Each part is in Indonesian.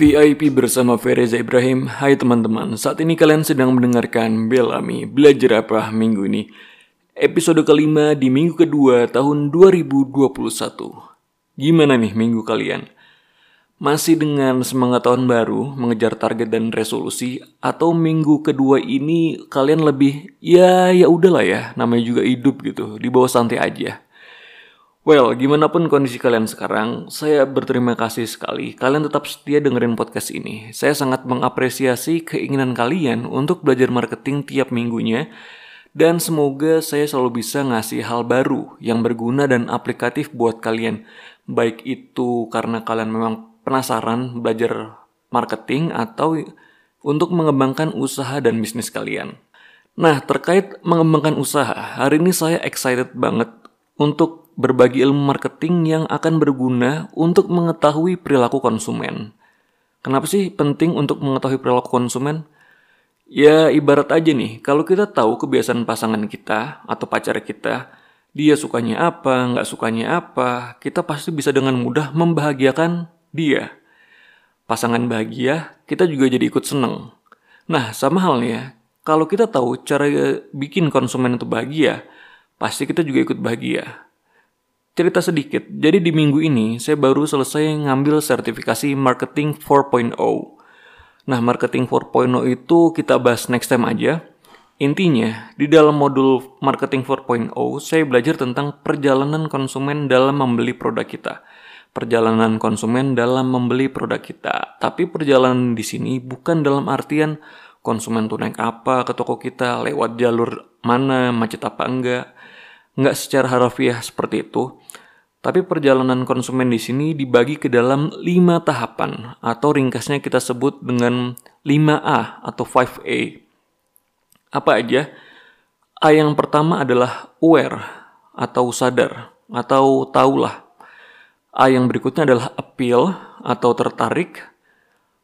VIP bersama Fereza Ibrahim. Hai teman-teman, saat ini kalian sedang mendengarkan Belami Belajar Apa minggu ini. Episode kelima di minggu kedua tahun 2021. Gimana nih minggu kalian? Masih dengan semangat tahun baru, mengejar target dan resolusi, atau minggu kedua ini kalian lebih ya ya udahlah ya, namanya juga hidup gitu, di bawah santai aja. Well, gimana pun kondisi kalian sekarang, saya berterima kasih sekali kalian tetap setia dengerin podcast ini. Saya sangat mengapresiasi keinginan kalian untuk belajar marketing tiap minggunya, dan semoga saya selalu bisa ngasih hal baru yang berguna dan aplikatif buat kalian. Baik itu karena kalian memang penasaran belajar marketing atau untuk mengembangkan usaha dan bisnis kalian. Nah, terkait mengembangkan usaha, hari ini saya excited banget untuk berbagi ilmu marketing yang akan berguna untuk mengetahui perilaku konsumen. Kenapa sih penting untuk mengetahui perilaku konsumen? Ya ibarat aja nih, kalau kita tahu kebiasaan pasangan kita atau pacar kita, dia sukanya apa, nggak sukanya apa, kita pasti bisa dengan mudah membahagiakan dia. Pasangan bahagia, kita juga jadi ikut seneng. Nah, sama halnya, kalau kita tahu cara bikin konsumen itu bahagia, pasti kita juga ikut bahagia. Cerita sedikit, jadi di minggu ini saya baru selesai ngambil sertifikasi Marketing 4.0. Nah, Marketing 4.0 itu kita bahas next time aja. Intinya, di dalam modul Marketing 4.0, saya belajar tentang perjalanan konsumen dalam membeli produk kita. Perjalanan konsumen dalam membeli produk kita. Tapi perjalanan di sini bukan dalam artian konsumen tuh naik apa ke toko kita, lewat jalur mana, macet apa enggak nggak secara harafiah seperti itu, tapi perjalanan konsumen di sini dibagi ke dalam lima tahapan atau ringkasnya kita sebut dengan 5A atau 5A. Apa aja? A yang pertama adalah aware atau sadar atau tahulah. A yang berikutnya adalah appeal atau tertarik.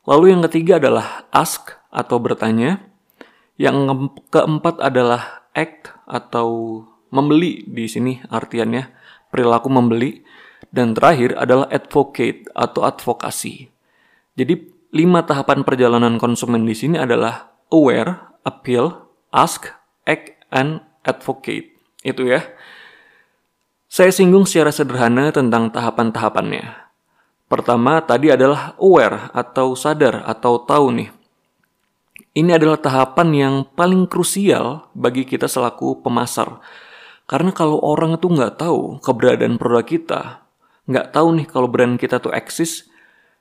Lalu yang ketiga adalah ask atau bertanya. Yang keempat adalah act atau membeli di sini artiannya perilaku membeli dan terakhir adalah advocate atau advokasi. Jadi lima tahapan perjalanan konsumen di sini adalah aware, appeal, ask, act, and advocate. Itu ya. Saya singgung secara sederhana tentang tahapan-tahapannya. Pertama tadi adalah aware atau sadar atau tahu nih. Ini adalah tahapan yang paling krusial bagi kita selaku pemasar karena kalau orang itu nggak tahu keberadaan produk kita, nggak tahu nih kalau brand kita tuh eksis,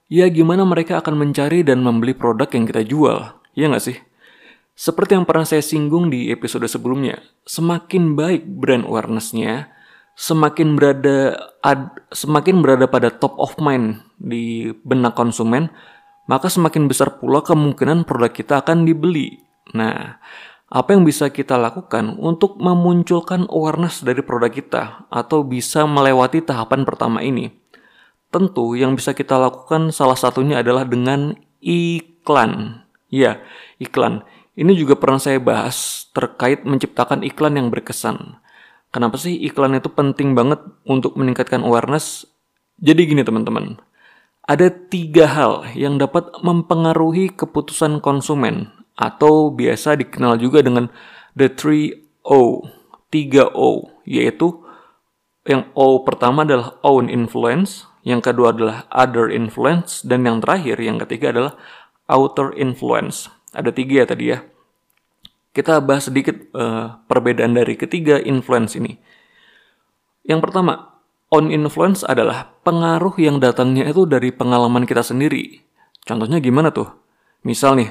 ya gimana mereka akan mencari dan membeli produk yang kita jual, ya nggak sih? Seperti yang pernah saya singgung di episode sebelumnya, semakin baik brand awareness-nya, semakin berada ad, semakin berada pada top of mind di benak konsumen, maka semakin besar pula kemungkinan produk kita akan dibeli. Nah, apa yang bisa kita lakukan untuk memunculkan awareness dari produk kita atau bisa melewati tahapan pertama ini? Tentu yang bisa kita lakukan salah satunya adalah dengan iklan. Ya, iklan. Ini juga pernah saya bahas terkait menciptakan iklan yang berkesan. Kenapa sih iklan itu penting banget untuk meningkatkan awareness? Jadi gini teman-teman, ada tiga hal yang dapat mempengaruhi keputusan konsumen atau biasa dikenal juga dengan the three O, tiga O, yaitu yang O pertama adalah own influence, yang kedua adalah other influence, dan yang terakhir, yang ketiga adalah outer influence. Ada tiga ya tadi ya. Kita bahas sedikit uh, perbedaan dari ketiga influence ini. Yang pertama, on influence adalah pengaruh yang datangnya itu dari pengalaman kita sendiri. Contohnya gimana tuh? Misal nih,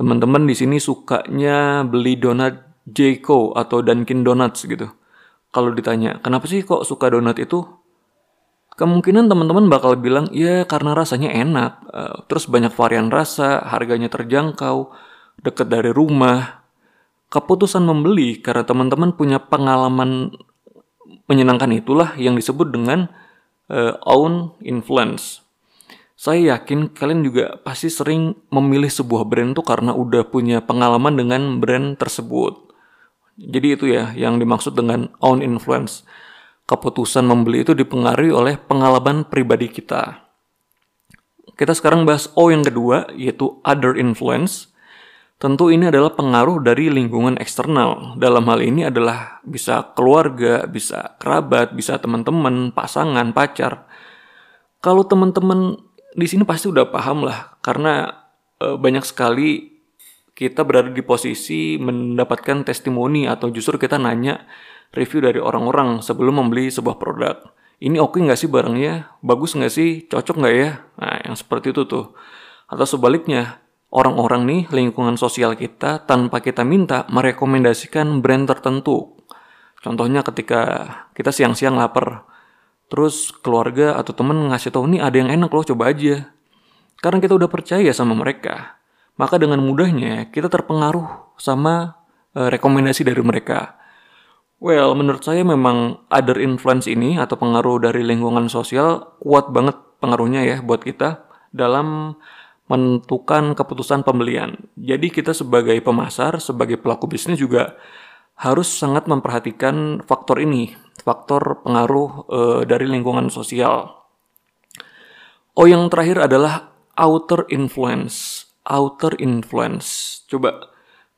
teman-teman di sini sukanya beli donat Jco atau Dunkin Donuts gitu. Kalau ditanya, kenapa sih kok suka donat itu? Kemungkinan teman-teman bakal bilang, ya karena rasanya enak, uh, terus banyak varian rasa, harganya terjangkau, deket dari rumah. Keputusan membeli karena teman-teman punya pengalaman menyenangkan itulah yang disebut dengan uh, own influence. Saya yakin kalian juga pasti sering memilih sebuah brand tuh karena udah punya pengalaman dengan brand tersebut. Jadi itu ya yang dimaksud dengan own influence. Keputusan membeli itu dipengaruhi oleh pengalaman pribadi kita. Kita sekarang bahas O yang kedua, yaitu other influence. Tentu ini adalah pengaruh dari lingkungan eksternal. Dalam hal ini adalah bisa keluarga, bisa kerabat, bisa teman-teman, pasangan, pacar. Kalau teman-teman di sini pasti udah paham lah, karena e, banyak sekali kita berada di posisi mendapatkan testimoni atau justru kita nanya review dari orang-orang sebelum membeli sebuah produk. Ini oke okay nggak sih barangnya? Bagus nggak sih? Cocok nggak ya? Nah, yang seperti itu tuh. Atau sebaliknya, orang-orang nih lingkungan sosial kita tanpa kita minta merekomendasikan brand tertentu. Contohnya ketika kita siang-siang lapar, terus keluarga atau temen ngasih tahu nih ada yang enak loh coba aja. Karena kita udah percaya sama mereka, maka dengan mudahnya kita terpengaruh sama uh, rekomendasi dari mereka. Well, menurut saya memang other influence ini atau pengaruh dari lingkungan sosial kuat banget pengaruhnya ya buat kita dalam menentukan keputusan pembelian. Jadi kita sebagai pemasar, sebagai pelaku bisnis juga harus sangat memperhatikan faktor ini, faktor pengaruh e, dari lingkungan sosial. Oh, yang terakhir adalah outer influence. Outer influence. Coba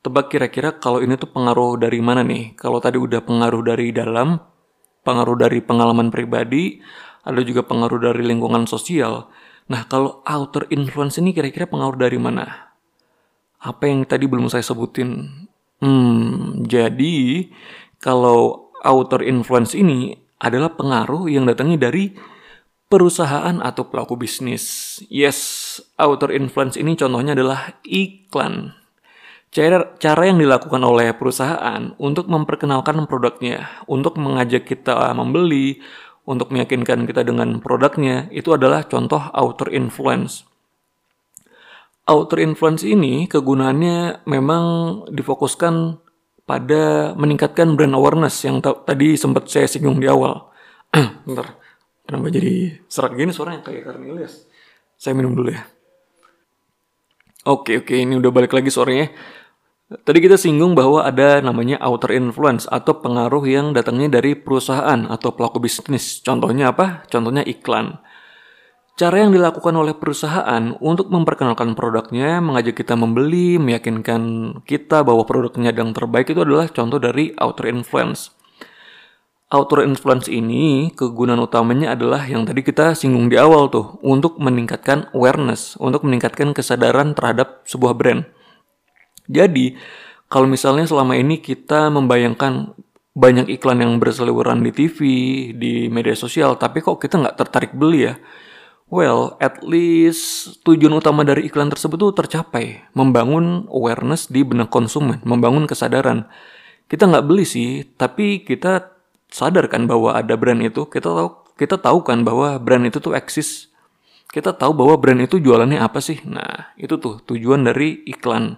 tebak kira-kira kalau ini tuh pengaruh dari mana nih? Kalau tadi udah pengaruh dari dalam, pengaruh dari pengalaman pribadi, ada juga pengaruh dari lingkungan sosial. Nah, kalau outer influence ini kira-kira pengaruh dari mana? Apa yang tadi belum saya sebutin? Hmm, jadi kalau outer influence ini adalah pengaruh yang datangnya dari perusahaan atau pelaku bisnis. Yes, outer influence ini contohnya adalah iklan. Cara, cara yang dilakukan oleh perusahaan untuk memperkenalkan produknya, untuk mengajak kita membeli, untuk meyakinkan kita dengan produknya itu adalah contoh outer influence. Outer influence ini kegunaannya memang difokuskan pada meningkatkan brand awareness yang tadi sempat saya singgung di awal. Bentar, kenapa jadi serak gini suaranya kayak Cornelius? Saya minum dulu ya. Oke oke ini udah balik lagi suaranya. Tadi kita singgung bahwa ada namanya outer influence atau pengaruh yang datangnya dari perusahaan atau pelaku bisnis. Contohnya apa? Contohnya iklan. Cara yang dilakukan oleh perusahaan untuk memperkenalkan produknya, mengajak kita membeli, meyakinkan kita bahwa produknya yang terbaik itu adalah contoh dari outer influence. Outer influence ini kegunaan utamanya adalah yang tadi kita singgung di awal tuh, untuk meningkatkan awareness, untuk meningkatkan kesadaran terhadap sebuah brand. Jadi, kalau misalnya selama ini kita membayangkan banyak iklan yang berseliweran di TV, di media sosial, tapi kok kita nggak tertarik beli ya? Well, at least tujuan utama dari iklan tersebut tuh tercapai, membangun awareness di benak konsumen, membangun kesadaran. Kita nggak beli sih, tapi kita sadar kan bahwa ada brand itu, kita tahu kita tahu kan bahwa brand itu tuh eksis. Kita tahu bahwa brand itu jualannya apa sih? Nah, itu tuh tujuan dari iklan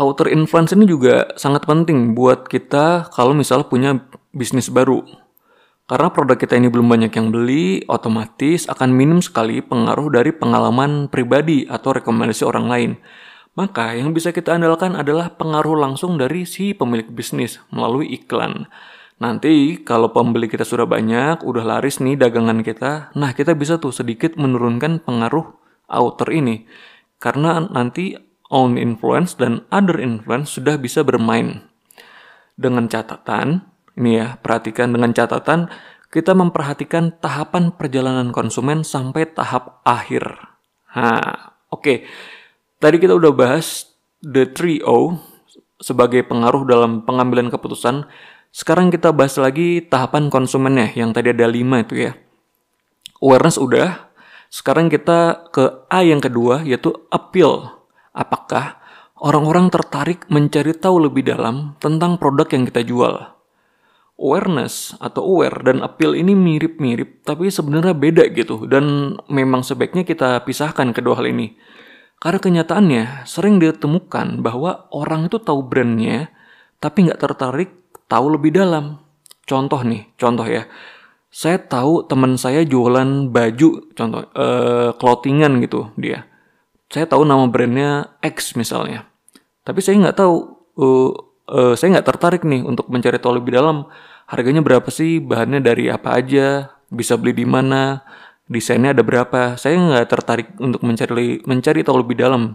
outer influence ini juga sangat penting buat kita kalau misalnya punya bisnis baru. Karena produk kita ini belum banyak yang beli, otomatis akan minim sekali pengaruh dari pengalaman pribadi atau rekomendasi orang lain. Maka yang bisa kita andalkan adalah pengaruh langsung dari si pemilik bisnis melalui iklan. Nanti kalau pembeli kita sudah banyak, udah laris nih dagangan kita, nah kita bisa tuh sedikit menurunkan pengaruh outer ini. Karena nanti own influence dan other influence sudah bisa bermain. Dengan catatan, ini ya, perhatikan dengan catatan, kita memperhatikan tahapan perjalanan konsumen sampai tahap akhir. Nah, oke. Okay. Tadi kita udah bahas the 3O sebagai pengaruh dalam pengambilan keputusan. Sekarang kita bahas lagi tahapan konsumennya yang tadi ada 5 itu ya. Awareness udah. Sekarang kita ke A yang kedua yaitu appeal. Apakah orang-orang tertarik mencari tahu lebih dalam tentang produk yang kita jual? Awareness atau aware dan appeal ini mirip-mirip tapi sebenarnya beda gitu dan memang sebaiknya kita pisahkan kedua hal ini. Karena kenyataannya sering ditemukan bahwa orang itu tahu brandnya tapi nggak tertarik tahu lebih dalam. Contoh nih, contoh ya. Saya tahu teman saya jualan baju, contoh, uh, clothingan gitu dia saya tahu nama brandnya X misalnya, tapi saya nggak tahu, uh, uh, saya nggak tertarik nih untuk mencari tahu lebih dalam harganya berapa sih, bahannya dari apa aja, bisa beli di mana, desainnya ada berapa. Saya nggak tertarik untuk mencari mencari tahu lebih dalam,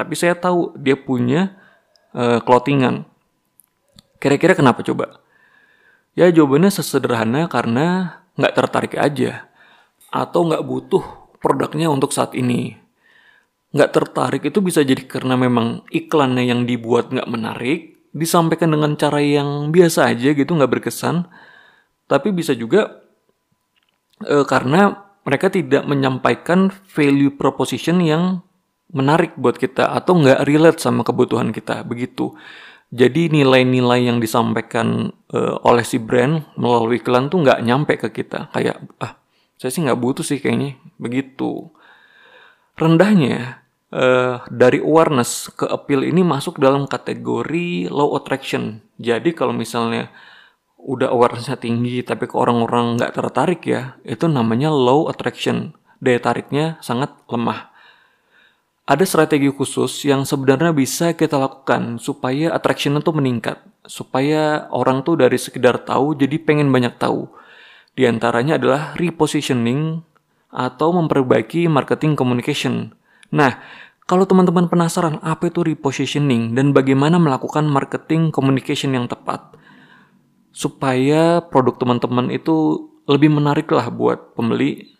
tapi saya tahu dia punya uh, clothingan. Kira-kira kenapa coba? Ya jawabannya sesederhana karena nggak tertarik aja, atau nggak butuh produknya untuk saat ini. Nggak tertarik itu bisa jadi karena memang iklannya yang dibuat nggak menarik, disampaikan dengan cara yang biasa aja gitu nggak berkesan, tapi bisa juga uh, karena mereka tidak menyampaikan value proposition yang menarik buat kita atau nggak relate sama kebutuhan kita begitu. Jadi nilai-nilai yang disampaikan uh, oleh si brand melalui iklan tuh nggak nyampe ke kita. Kayak ah saya sih nggak butuh sih kayaknya begitu. Rendahnya uh, dari awareness ke appeal ini masuk dalam kategori low attraction. Jadi kalau misalnya udah awarenessnya tinggi tapi ke orang-orang nggak tertarik ya, itu namanya low attraction. Daya tariknya sangat lemah. Ada strategi khusus yang sebenarnya bisa kita lakukan supaya attraction itu meningkat. Supaya orang tuh dari sekedar tahu jadi pengen banyak tahu. Di antaranya adalah repositioning atau memperbaiki marketing communication. Nah, kalau teman-teman penasaran apa itu repositioning dan bagaimana melakukan marketing communication yang tepat, supaya produk teman-teman itu lebih menarik lah buat pembeli.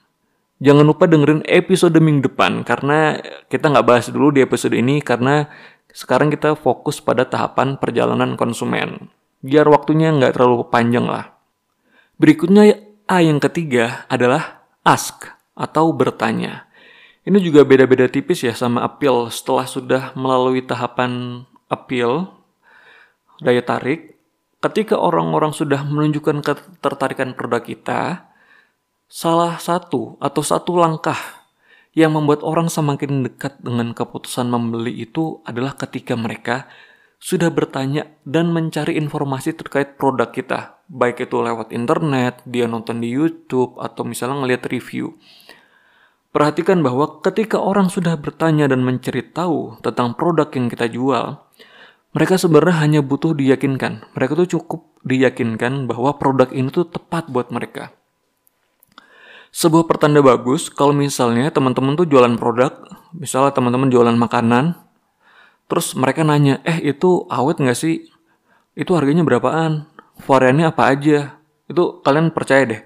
Jangan lupa dengerin episode minggu depan karena kita nggak bahas dulu di episode ini karena sekarang kita fokus pada tahapan perjalanan konsumen. Biar waktunya nggak terlalu panjang lah. Berikutnya A yang ketiga adalah ask atau bertanya. Ini juga beda-beda tipis ya sama appeal setelah sudah melalui tahapan appeal, daya tarik, ketika orang-orang sudah menunjukkan ketertarikan produk kita, salah satu atau satu langkah yang membuat orang semakin dekat dengan keputusan membeli itu adalah ketika mereka sudah bertanya dan mencari informasi terkait produk kita, baik itu lewat internet, dia nonton di YouTube, atau misalnya ngeliat review. Perhatikan bahwa ketika orang sudah bertanya dan mencari tahu tentang produk yang kita jual, mereka sebenarnya hanya butuh diyakinkan. Mereka tuh cukup diyakinkan bahwa produk ini tuh tepat buat mereka. Sebuah pertanda bagus kalau misalnya teman-teman tuh jualan produk, misalnya teman-teman jualan makanan, terus mereka nanya, eh itu awet nggak sih? Itu harganya berapaan? Variannya apa aja? Itu kalian percaya deh.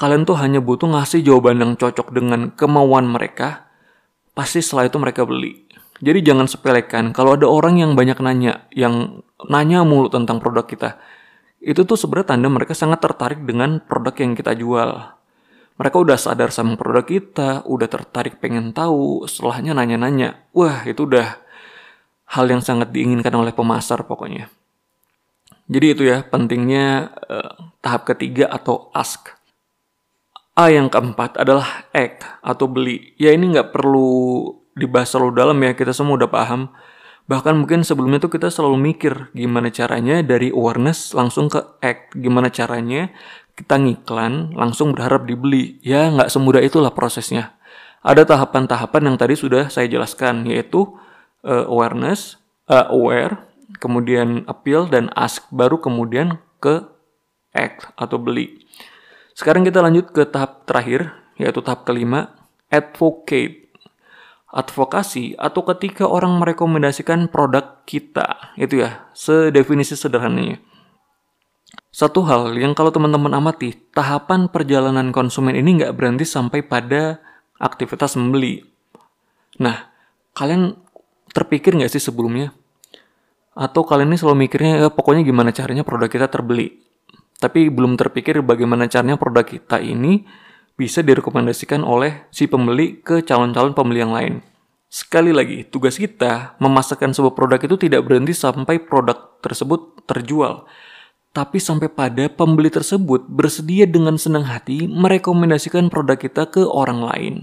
Kalian tuh hanya butuh ngasih jawaban yang cocok dengan kemauan mereka, pasti setelah itu mereka beli. Jadi jangan sepelekan kalau ada orang yang banyak nanya, yang nanya mulu tentang produk kita. Itu tuh sebenarnya tanda mereka sangat tertarik dengan produk yang kita jual. Mereka udah sadar sama produk kita, udah tertarik pengen tahu, setelahnya nanya-nanya. Wah, itu udah hal yang sangat diinginkan oleh pemasar pokoknya. Jadi itu ya pentingnya uh, tahap ketiga atau ask. A yang keempat adalah act atau beli. Ya ini nggak perlu dibahas terlalu dalam ya, kita semua udah paham. Bahkan mungkin sebelumnya tuh kita selalu mikir gimana caranya dari awareness langsung ke act. Gimana caranya kita ngiklan langsung berharap dibeli. Ya nggak semudah itulah prosesnya. Ada tahapan-tahapan yang tadi sudah saya jelaskan yaitu uh, awareness, uh, aware, kemudian appeal dan ask baru kemudian ke act atau beli. Sekarang kita lanjut ke tahap terakhir yaitu tahap kelima advocate. Advokasi atau ketika orang merekomendasikan produk kita itu ya. Sedefinisi sederhananya. Satu hal yang kalau teman-teman amati tahapan perjalanan konsumen ini nggak berhenti sampai pada aktivitas membeli. Nah kalian terpikir nggak sih sebelumnya? Atau kalian ini selalu mikirnya ya, pokoknya gimana caranya produk kita terbeli tapi belum terpikir bagaimana caranya produk kita ini bisa direkomendasikan oleh si pembeli ke calon-calon pembeli yang lain. Sekali lagi, tugas kita memasarkan sebuah produk itu tidak berhenti sampai produk tersebut terjual, tapi sampai pada pembeli tersebut bersedia dengan senang hati merekomendasikan produk kita ke orang lain.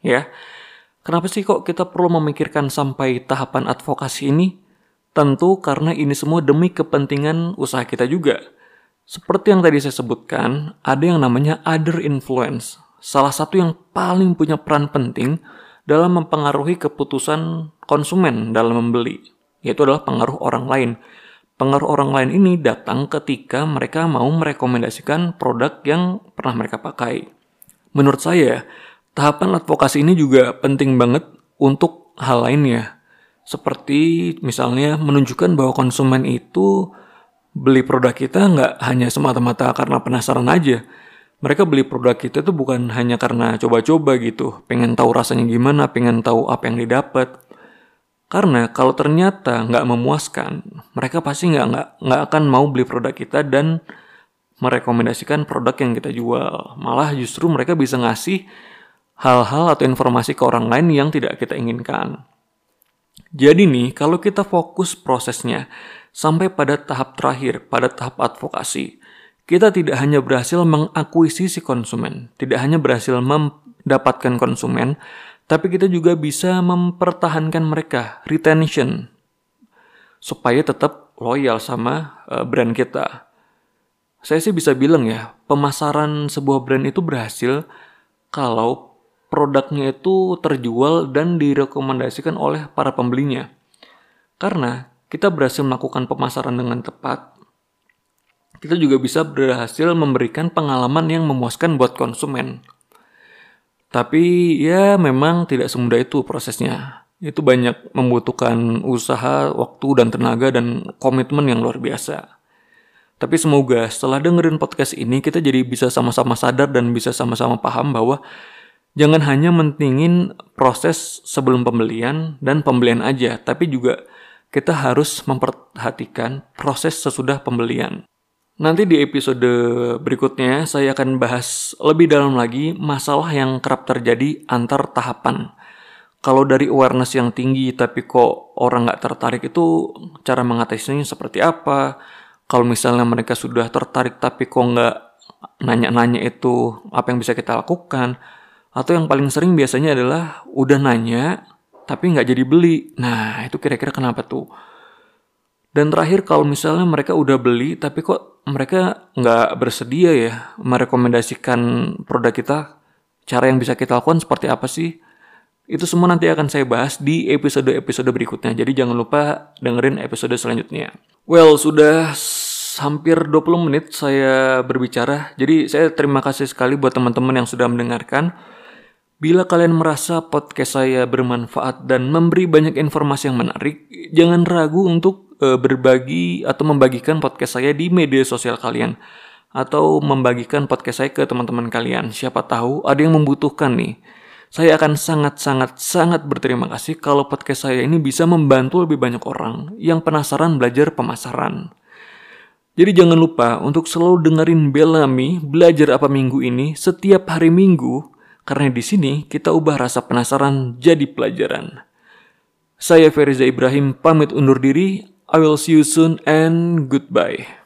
Ya, kenapa sih kok kita perlu memikirkan sampai tahapan advokasi ini? Tentu karena ini semua demi kepentingan usaha kita juga. Seperti yang tadi saya sebutkan, ada yang namanya other influence salah satu yang paling punya peran penting dalam mempengaruhi keputusan konsumen dalam membeli, yaitu adalah pengaruh orang lain. Pengaruh orang lain ini datang ketika mereka mau merekomendasikan produk yang pernah mereka pakai. Menurut saya, tahapan advokasi ini juga penting banget untuk hal lainnya. Seperti misalnya menunjukkan bahwa konsumen itu beli produk kita nggak hanya semata-mata karena penasaran aja. Mereka beli produk kita itu bukan hanya karena coba-coba gitu, pengen tahu rasanya gimana, pengen tahu apa yang didapat. Karena kalau ternyata nggak memuaskan, mereka pasti nggak nggak nggak akan mau beli produk kita dan merekomendasikan produk yang kita jual. Malah justru mereka bisa ngasih hal-hal atau informasi ke orang lain yang tidak kita inginkan. Jadi nih, kalau kita fokus prosesnya sampai pada tahap terakhir, pada tahap advokasi, kita tidak hanya berhasil mengakuisisi konsumen, tidak hanya berhasil mendapatkan konsumen, tapi kita juga bisa mempertahankan mereka, retention, supaya tetap loyal sama uh, brand kita. Saya sih bisa bilang ya, pemasaran sebuah brand itu berhasil kalau produknya itu terjual dan direkomendasikan oleh para pembelinya. Karena kita berhasil melakukan pemasaran dengan tepat, kita juga bisa berhasil memberikan pengalaman yang memuaskan buat konsumen. Tapi ya memang tidak semudah itu prosesnya. Itu banyak membutuhkan usaha, waktu, dan tenaga, dan komitmen yang luar biasa. Tapi semoga setelah dengerin podcast ini kita jadi bisa sama-sama sadar dan bisa sama-sama paham bahwa jangan hanya mentingin proses sebelum pembelian dan pembelian aja, tapi juga kita harus memperhatikan proses sesudah pembelian. Nanti di episode berikutnya saya akan bahas lebih dalam lagi masalah yang kerap terjadi antar tahapan. Kalau dari awareness yang tinggi tapi kok orang nggak tertarik itu cara mengatasinya seperti apa? kalau misalnya mereka sudah tertarik tapi kok nggak nanya-nanya itu apa yang bisa kita lakukan atau yang paling sering biasanya adalah udah nanya tapi nggak jadi beli nah itu kira-kira kenapa tuh dan terakhir kalau misalnya mereka udah beli tapi kok mereka nggak bersedia ya merekomendasikan produk kita cara yang bisa kita lakukan seperti apa sih itu semua nanti akan saya bahas di episode-episode berikutnya. Jadi jangan lupa dengerin episode selanjutnya. Well, sudah hampir 20 menit saya berbicara. Jadi saya terima kasih sekali buat teman-teman yang sudah mendengarkan. Bila kalian merasa podcast saya bermanfaat dan memberi banyak informasi yang menarik, jangan ragu untuk uh, berbagi atau membagikan podcast saya di media sosial kalian atau membagikan podcast saya ke teman-teman kalian. Siapa tahu ada yang membutuhkan nih. Saya akan sangat-sangat-sangat berterima kasih kalau podcast saya ini bisa membantu lebih banyak orang yang penasaran belajar pemasaran. Jadi jangan lupa untuk selalu dengerin Bellamy belajar apa minggu ini setiap hari minggu karena di sini kita ubah rasa penasaran jadi pelajaran. Saya Feriza Ibrahim pamit undur diri. I will see you soon and goodbye.